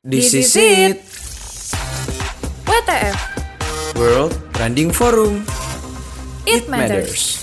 This is it, WTF, World Trending Forum. It Matters.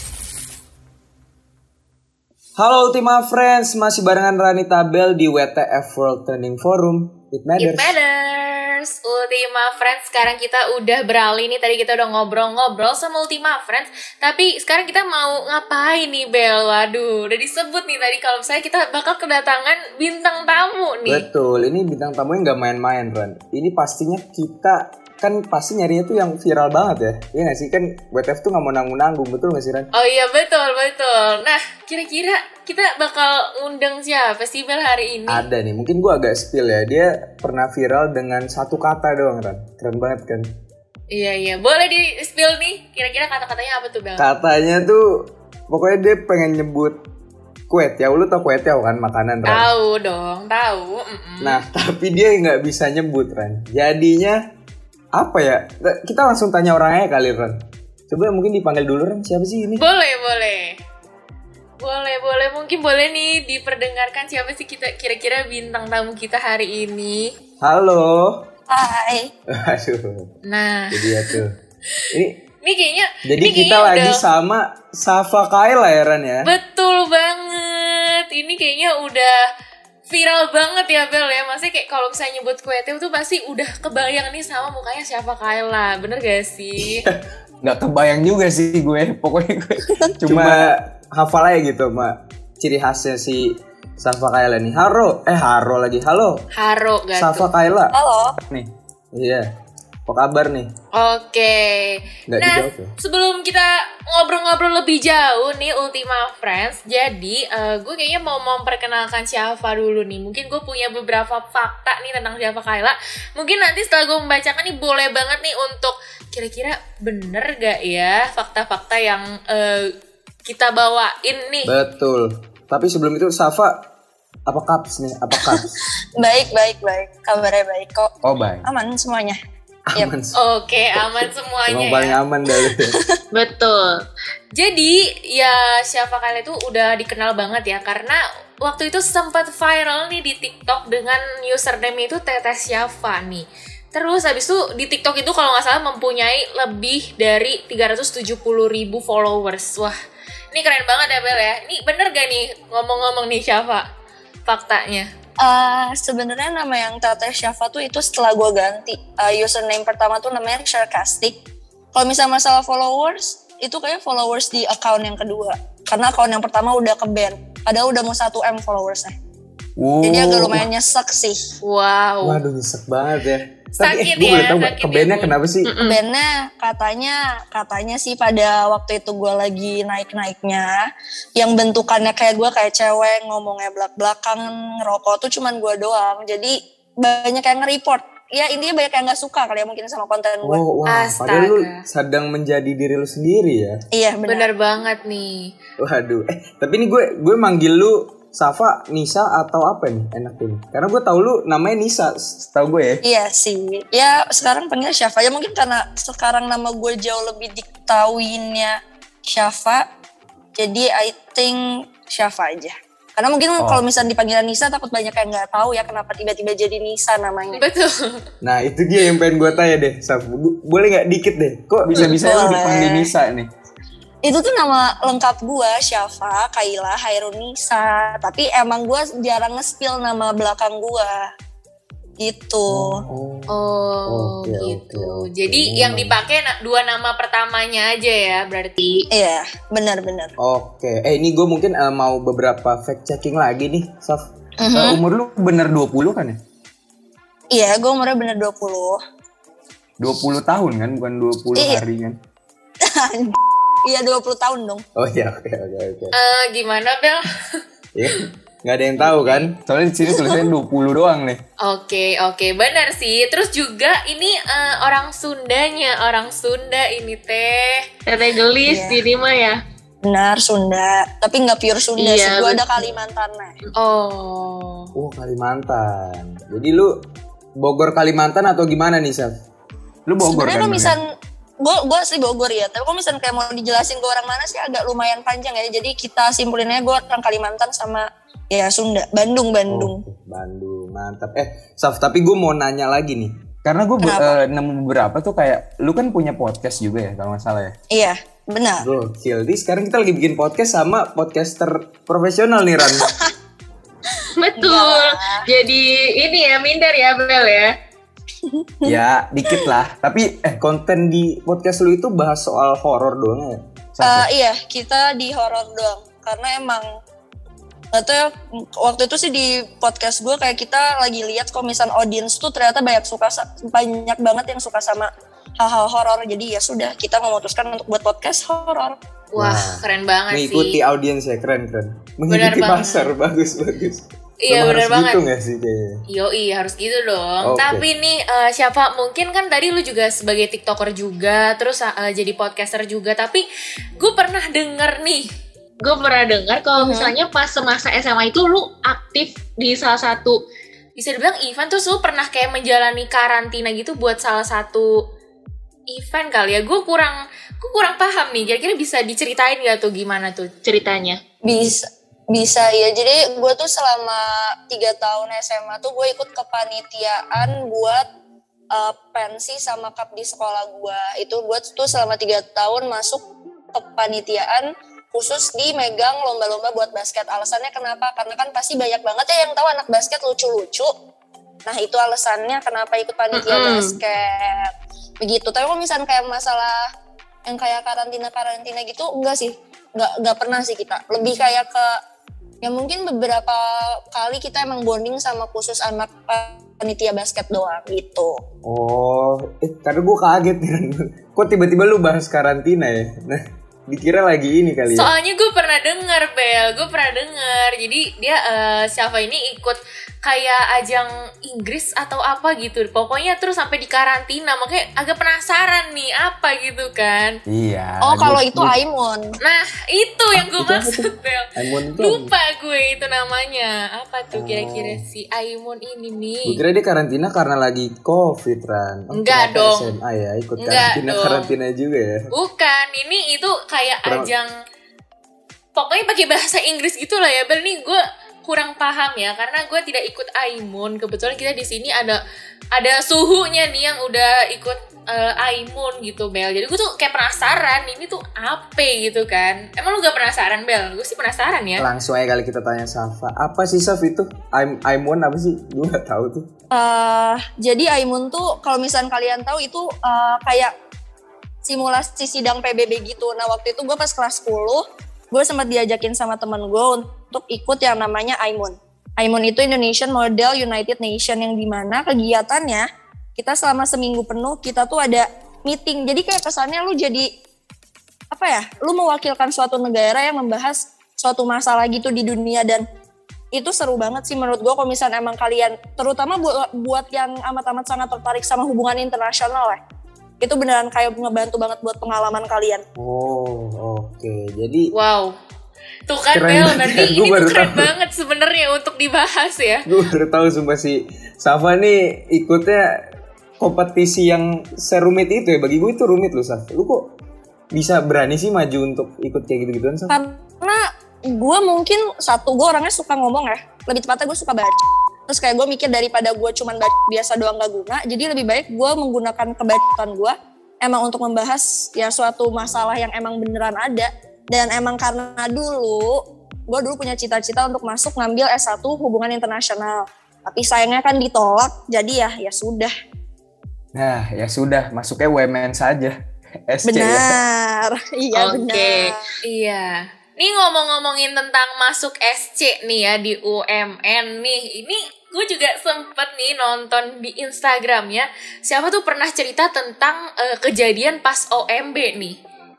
Halo Ultima Friends, masih barengan Rani Tabel di WTF World Trending Forum. It Matters. It Matters. Ultima Friends, sekarang kita udah beralih nih. Tadi kita udah ngobrol-ngobrol sama Ultima Friends. Tapi sekarang kita mau ngapain nih Bel? Waduh, udah disebut nih tadi kalau misalnya kita bakal kedatangan bintang tamu nih. Betul, ini bintang tamunya nggak main-main Ran. Ini pastinya kita kan pasti nyarinya tuh yang viral banget ya. Iya nggak sih kan WTF tuh nggak mau nanggung-nanggung, betul nggak sih Ran? Oh iya betul betul. Nah kira-kira kita bakal ngundang siapa sih Bel hari ini? Ada nih, mungkin gua agak spill ya. Dia pernah viral dengan satu kata doang Ran. Keren banget kan? Iya iya, boleh di spill nih. Kira-kira kata-katanya apa tuh Bel? Katanya tuh pokoknya dia pengen nyebut kue tiaw. Lu tau kue tiaw kan makanan Ran? Tahu dong, tahu. Mm-mm. Nah, tapi dia nggak bisa nyebut Ran. Jadinya apa ya? Kita langsung tanya orangnya kali Ran. Coba mungkin dipanggil dulu Ran. Siapa sih ini? Boleh, boleh. Boleh, boleh. Mungkin boleh nih diperdengarkan siapa sih kita kira-kira bintang tamu kita hari ini. Halo. Hai. Aduh, Nah, jadi ya tuh. Ini ini kayaknya jadi ini kita kayaknya lagi udah- sama Safa Kaila ya Ran ya. Betul banget. Ini kayaknya udah viral banget ya Bel ya. Maksudnya kayak kalau misalnya nyebut kue tiaw tuh pasti udah kebayang nih sama mukanya siapa Kayla. Bener gak sih? nggak kebayang juga sih gue pokoknya gue Cuma, cuma, hafal aja gitu, Mak. Ciri khasnya si Safa Kaila nih. Haro, eh Haro lagi. Halo. Haro gak Safa tuh? Kaila. Halo. Nih. Iya. Apa kabar nih? Oke. Nggak nah, dijawab ya? sebelum kita ngobrol-ngobrol lebih jauh nih Ultima Friends, jadi eh, gue kayaknya mau memperkenalkan Syafa dulu nih. Mungkin gue punya beberapa fakta nih tentang Syafa Kaila. Mungkin nanti setelah gue membacakan nih boleh banget nih untuk kira-kira bener gak ya fakta-fakta yang eh, kita bawain nih. Betul. Tapi sebelum itu Safa apa kaps nih? Apa kaps? Baik, baik, baik. Kabarnya baik kok. oh baik Aman semuanya. Yap. Aman. Oke, aman semuanya Emang ya. paling aman dari Betul. Jadi ya Syafa Kyle itu udah dikenal banget ya karena waktu itu sempat viral nih di TikTok dengan username itu Tetes Syafa nih. Terus habis itu di TikTok itu kalau nggak salah mempunyai lebih dari 370 ribu followers. Wah, ini keren banget ya Bel ya. Ini bener gak nih ngomong-ngomong nih Syafa faktanya? Eh, sebenarnya nama yang Tete Syafa tuh itu setelah gue ganti. Eh, username pertama tuh namanya Sarcastic. Kalau misalnya masalah followers, itu kayak followers di account yang kedua. Karena account yang pertama udah ke ban. Padahal udah mau 1 M followersnya. Wow Jadi agak lumayan nyesek sih. Wow. Waduh, nyesek banget ya. Sakit gue ya, boleh tahu sakit ke ya, bandnya Bu. kenapa sih? Bandnya katanya katanya sih pada waktu itu gue lagi naik naiknya yang bentukannya kayak gue kayak cewek ngomongnya belak belakangan ngerokok tuh cuman gue doang jadi banyak yang nge-report ya intinya banyak yang nggak suka kali ya mungkin sama konten gue Oh, wah, Astaga. padahal lu sedang menjadi diri lu sendiri ya. iya benar Bener banget nih. Waduh, eh tapi ini gue gue manggil lu Safa, Nisa atau apa nih enak ini? Karena gue tahu lu namanya Nisa, tahu gue ya. iya sih ya sekarang panggil Syafa ya mungkin karena sekarang nama gue jauh lebih diketahuinnya Syafa jadi I think Syafa aja karena mungkin Oh. kalau misalnya dipanggil Nisa takut banyak yang nggak tahu ya kenapa tiba-tiba jadi Nisa namanya Betul. Nah itu dia yang pengen gue tanya deh, Saf. Boleh nggak dikit deh? Kok bisa bisa lu dipanggil Nisa nih itu tuh nama lengkap gua Syafa Kaila Hairunisa tapi emang gua jarang nge-spill nama belakang gua gitu Oh, Oh Oke, gitu. oke, oke. Jadi yang dipakai dua nama pertamanya aja ya berarti. iya benar-benar Oke, eh ini gue mungkin eh, mau beberapa fact checking lagi nih, Saf. Mhm. Eh, umur lu bener 20 kan ya iya gua umurnya bener 20 20 tahun kan bukan 20 Iya. hari kan iya 20 tahun dong Oh iya, oke oke oke. Eh gimana Bel? Ya, nggak ada yang tahu kan? soalnya di sini tulisannya 20 doang nih Oke oke benar sih. Terus juga ini eh, orang Sundanya orang Sunda ini teh. Teteh gelis Iya. ini mah ya. benar Sunda tapi nggak pure Sunda Iya, sih gua ada betul. Kalimantannya Oh. Oh Kalimantan. Jadi lu Bogor Kalimantan atau gimana nih, Saf? lu Bogor sebenarnya kan kalau Bang, ya? Gue gue asli Bogor ya tapi kalau misalnya kayak mau dijelasin gue orang mana sih agak lumayan panjang ya jadi kita simpulinnya gue orang Kalimantan sama ya Sunda Bandung Bandung Oh, Bandung. mantap. Eh, Saf, tapi gue mau nanya lagi nih. Karena gue Kenapa? nemu beberapa tuh kayak lu kan punya podcast juga ya kalau nggak salah ya. Iya, benar. Gokil. Di sekarang kita lagi bikin podcast sama podcaster profesional nih, Ran. Betul. Jadi ini ya minder ya Bel ya. ya dikit lah. Tapi eh Konten di podcast lu itu bahas soal horor doang ya? Eh, iya, kita di horor doang. Karena emang Gak tau ya, waktu itu sih di podcast gue kayak kita lagi lihat kalau misal audience tuh ternyata banyak suka banyak banget yang suka sama hal-hal horor. Jadi ya sudah kita memutuskan untuk buat podcast horor. Wah, Wah, keren banget Mengikuti sih. audiens ya, keren keren. Mengikuti pasar, bagus bagus. Iya, bener harus banget. Gitu nggak sih kayaknya? Yoi harus gitu dong. Oke. Tapi nih eh, siapa mungkin kan tadi lu juga sebagai tiktoker juga, terus eh, jadi podcaster juga. Tapi gue pernah denger nih, gue pernah dengar kalau misalnya pas semasa SMA itu lu aktif di salah satu bisa dibilang event terus lu pernah kayak menjalani karantina gitu buat salah satu event kali ya. Gue kurang gue kurang paham nih. Kira-kira bisa diceritain gak tuh gimana tuh ceritanya? Bisa bisa ya. Jadi gue tuh selama tiga tahun SMA tuh gue ikut kepanitiaan buat eh, pensi sama cup di sekolah gue. Itu gue tuh selama tiga tahun masuk kepanitiaan khusus di megang lomba-lomba buat basket. Alasannya kenapa? Karena kan pasti banyak banget ya yang tahu anak basket lucu-lucu. Nah itu alasannya kenapa ikut panitia Mm-mm. basket. Begitu. Tapi kalau misalnya kayak masalah yang kayak karantina-karantina gitu enggak sih. Enggak enggak pernah sih kita. Lebih kayak ke ya mungkin beberapa kali kita emang bonding sama khusus anak panitia basket doang gitu. Oh, eh karena gue kaget nih. Ran. Kok tiba-tiba lu bahas karantina ya? Nah, dikira lagi ini kali ya. Soalnya gue pernah denger Bel, gue pernah denger. Jadi dia eh, siapa ini ikut kayak ajang Inggris atau apa gitu. Pokoknya terus sampai di karantina. Makanya agak penasaran nih apa gitu kan. Iya. Oh kalau itu Aimun. Nah itu yang gue maksud Bel. Lupa gue itu namanya. Apa tuh kira-kira si Aimun ini nih? Gue kira dia karantina karena lagi covid Ran. Oh, Enggak dong. SMA ya ikut Enggak karantina dong. karantina juga ya. Bukan, ini itu kayak Kurang- ajang pokoknya pakai bahasa Inggris gitu lah ya. Bel nih gue kurang paham ya karena gue tidak ikut Aimun. Kebetulan kita di sini ada ada suhunya nih yang udah ikut eh, Aimun gitu Bel. Jadi gue tuh kayak penasaran ini tuh apa gitu kan. Emang lu gak penasaran Bel? Gue sih penasaran ya. Langsung aja kali kita tanya Safa. Apa sih Saf itu? I'm Aimun apa sih? Gue gak tahu tuh. Eh, jadi Aimun tuh kalau misalnya kalian tahu itu eh, kayak simulasi sidang PBB gitu. Nah waktu itu gue pas kelas 10, gue sempat diajakin sama temen gue untuk ikut yang namanya Aimun. Aimun itu Indonesian Model United Nation yang di mana kegiatannya kita selama seminggu penuh kita tuh ada meeting. Jadi kayak kesannya lu jadi apa ya? Lu mewakilkan suatu negara yang membahas suatu masalah gitu di dunia dan itu seru banget sih menurut gue kalau misalnya emang kalian terutama buat buat yang amat-amat sangat tertarik sama hubungan internasional ya itu beneran kayak ngebantu banget buat pengalaman kalian Oh, oke. Jadi Wow. Tuh kan Keren Bel, berarti ini tuh keren tahu. banget sebenarnya untuk dibahas ya. gue baru tahu sumpah si Safa nih ikutnya kompetisi yang serumit itu ya. Bagi gue itu rumit loh Saf. Lu kok bisa berani sih maju untuk ikut kayak gitu-gituan Saf? karena gue mungkin satu gue orangnya suka ngomong ya lebih tepatnya gue suka baca terus kayak gue mikir daripada gue cuman baca biasa doang gak guna jadi lebih baik gue menggunakan kebacaan gue emang untuk membahas ya suatu masalah yang emang beneran ada dan emang karena dulu gue dulu punya cita-cita untuk masuk ngambil S1 hubungan internasional tapi sayangnya kan ditolak jadi ya ya sudah Nah, ya sudah, masuknya WMN saja. SC ya. benar iya Oke. benar Iya. Nih ngomong-ngomongin tentang masuk SC nih ya di UMN nih. Ini gue juga sempet nih nonton di Instagram ya. Siapa tuh pernah cerita tentang eh, kejadian pas OMB nih.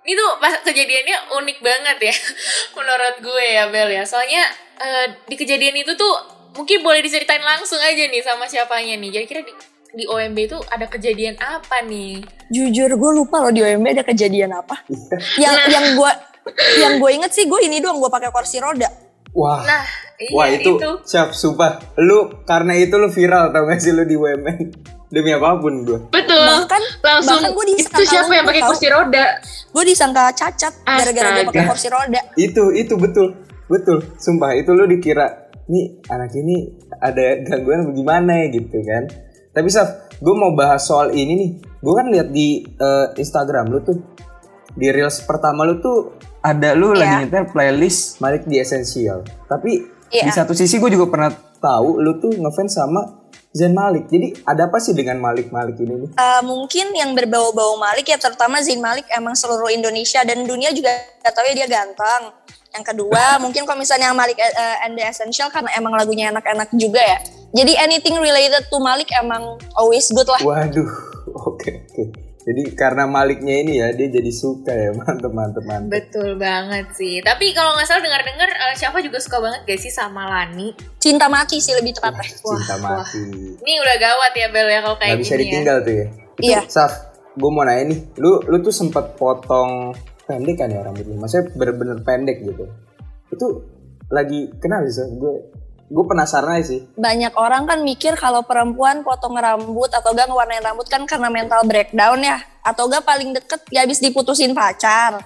Ini tuh pas kejadiannya unik banget ya menurut gue ya Bel ya. Soalnya eh, di kejadian itu tuh mungkin boleh diceritain langsung aja nih sama siapanya nih. Jadi kira di, di OMB itu ada kejadian apa nih? Jujur gue lupa loh di OMB ada kejadian apa. yang Nah. yang gue yang gue inget sih gue ini doang gue pakai kursi roda. Wah. Nah, iya Wah itu, siap sumpah. Lu karena itu lu viral tau gak sih lu di WMN? Demi apa pun gue. Betul. Bahkan langsung bahkan gue itu disangka siapa yang pakai kursi roda gue disangka cacat gara-gara gue pakai kursi roda. Itu itu betul betul. Sumpah itu lu dikira nih anak ini ada gangguan bagaimana ya gitu kan tapi Saf gue mau bahas soal ini nih gue kan lihat di eh, Instagram lu tuh di reels pertama lu tuh Ada lu Iya. lagi nyetel playlist. Malik di Essential tapi Di Iya. satu sisi gue juga pernah tahu lu tuh ngefans sama Zain Malik jadi ada apa sih dengan Malik Malik ini nih Eh, mungkin yang berbau-bau Malik ya terutama Zain Malik emang seluruh Indonesia dan dunia juga gak tahu ya dia ganteng. Yang kedua mungkin kalau misalnya Malik eh, and the Essential karena emang lagunya enak-enak juga ya. Jadi anything related to Malik emang always good lah. waduh oke oke jadi karena Maliknya ini ya dia jadi suka ya mantep mantep mantep Betul banget sih. Tapi kalau nggak salah dengar-dengar eh, Syafa juga suka banget gak sih sama Lani? Cinta mati sih lebih tepatnya. cinta wah. mati Ini udah gawat ya Bel ya kalau kayak nggak bisa gini ya. ditinggal tuh ya Iya. Saf gue mau nanya nih lu lu tuh sempet potong pendek kan ya rambut lu maksudnya bener-bener pendek gitu itu lagi kenapa sih gue gue penasaran aja sih Banyak orang kan mikir kalau perempuan potong rambut atau gak ngewarnain rambut kan karena mental breakdown ya. Atau gak paling deket ya habis diputusin pacar.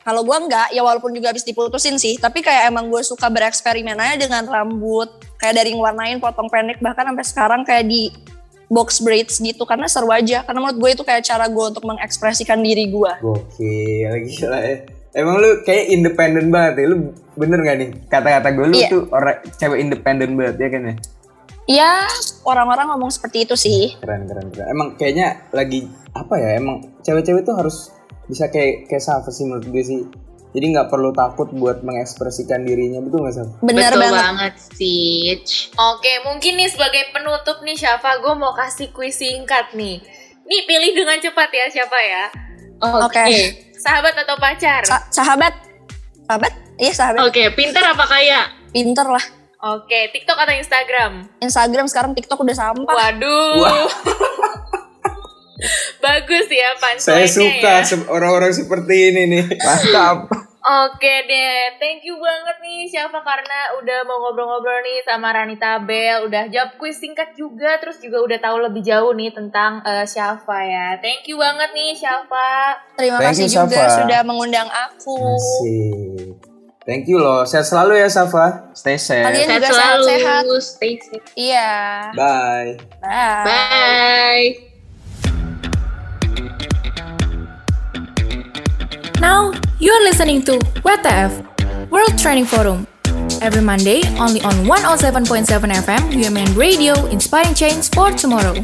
Kalau gua enggak, ya walaupun juga habis diputusin sih, tapi kayak emang gue suka bereksperimen aja dengan rambut, kayak dari ngewarnain potong pendek bahkan sampai sekarang kayak di box braids gitu karena seru aja. Karena menurut gue itu kayak cara gue untuk mengekspresikan diri gue. gokil gila ya emang lu kayak independen banget ya lu bener gak nih kata-kata gue lu Iya. tuh orang cewek independen banget ya kan ya. Ya orang-orang ngomong seperti itu sih. keren keren keren emang kayaknya lagi apa ya emang cewek-cewek tuh harus bisa kayak kayak Safa sih menurut gue sih jadi nggak perlu takut buat mengekspresikan dirinya betul nggak Saf? Bener Betul banget. banget sih. Oke, mungkin nih sebagai penutup nih Syafa, gue mau kasih kuis singkat nih. Nih pilih dengan cepat ya Syafa ya. Oke. Sahabat atau pacar? Sa- sahabat, sahabat, iya sahabat. Oke, pintar apa kaya? Pinter lah. Oke, TikTok atau Instagram? Instagram sekarang TikTok udah sampah. Waduh. Bagus ya saya punchline-nya suka ya. se- orang-orang seperti ini nih Mantap. Oke deh, thank you banget nih Syafa karena udah mau ngobrol-ngobrol nih sama Ranita Bel, udah jawab kuis singkat juga, terus juga udah tahu lebih jauh nih tentang eh, Syafa ya. Thank you banget nih Syafa. Terima Thank kasih you, juga Safa. sudah mengundang aku. Asik. Thank you loh. Sehat selalu ya Safa. Stay safe. Kalian Sehat juga selalu, sehat-sehat. stay safe. Iya. Bye. Bye. Bye. Now you're listening to WTF World Training Forum. Every Monday only on 107.7 FM UMN Radio, inspiring change for tomorrow.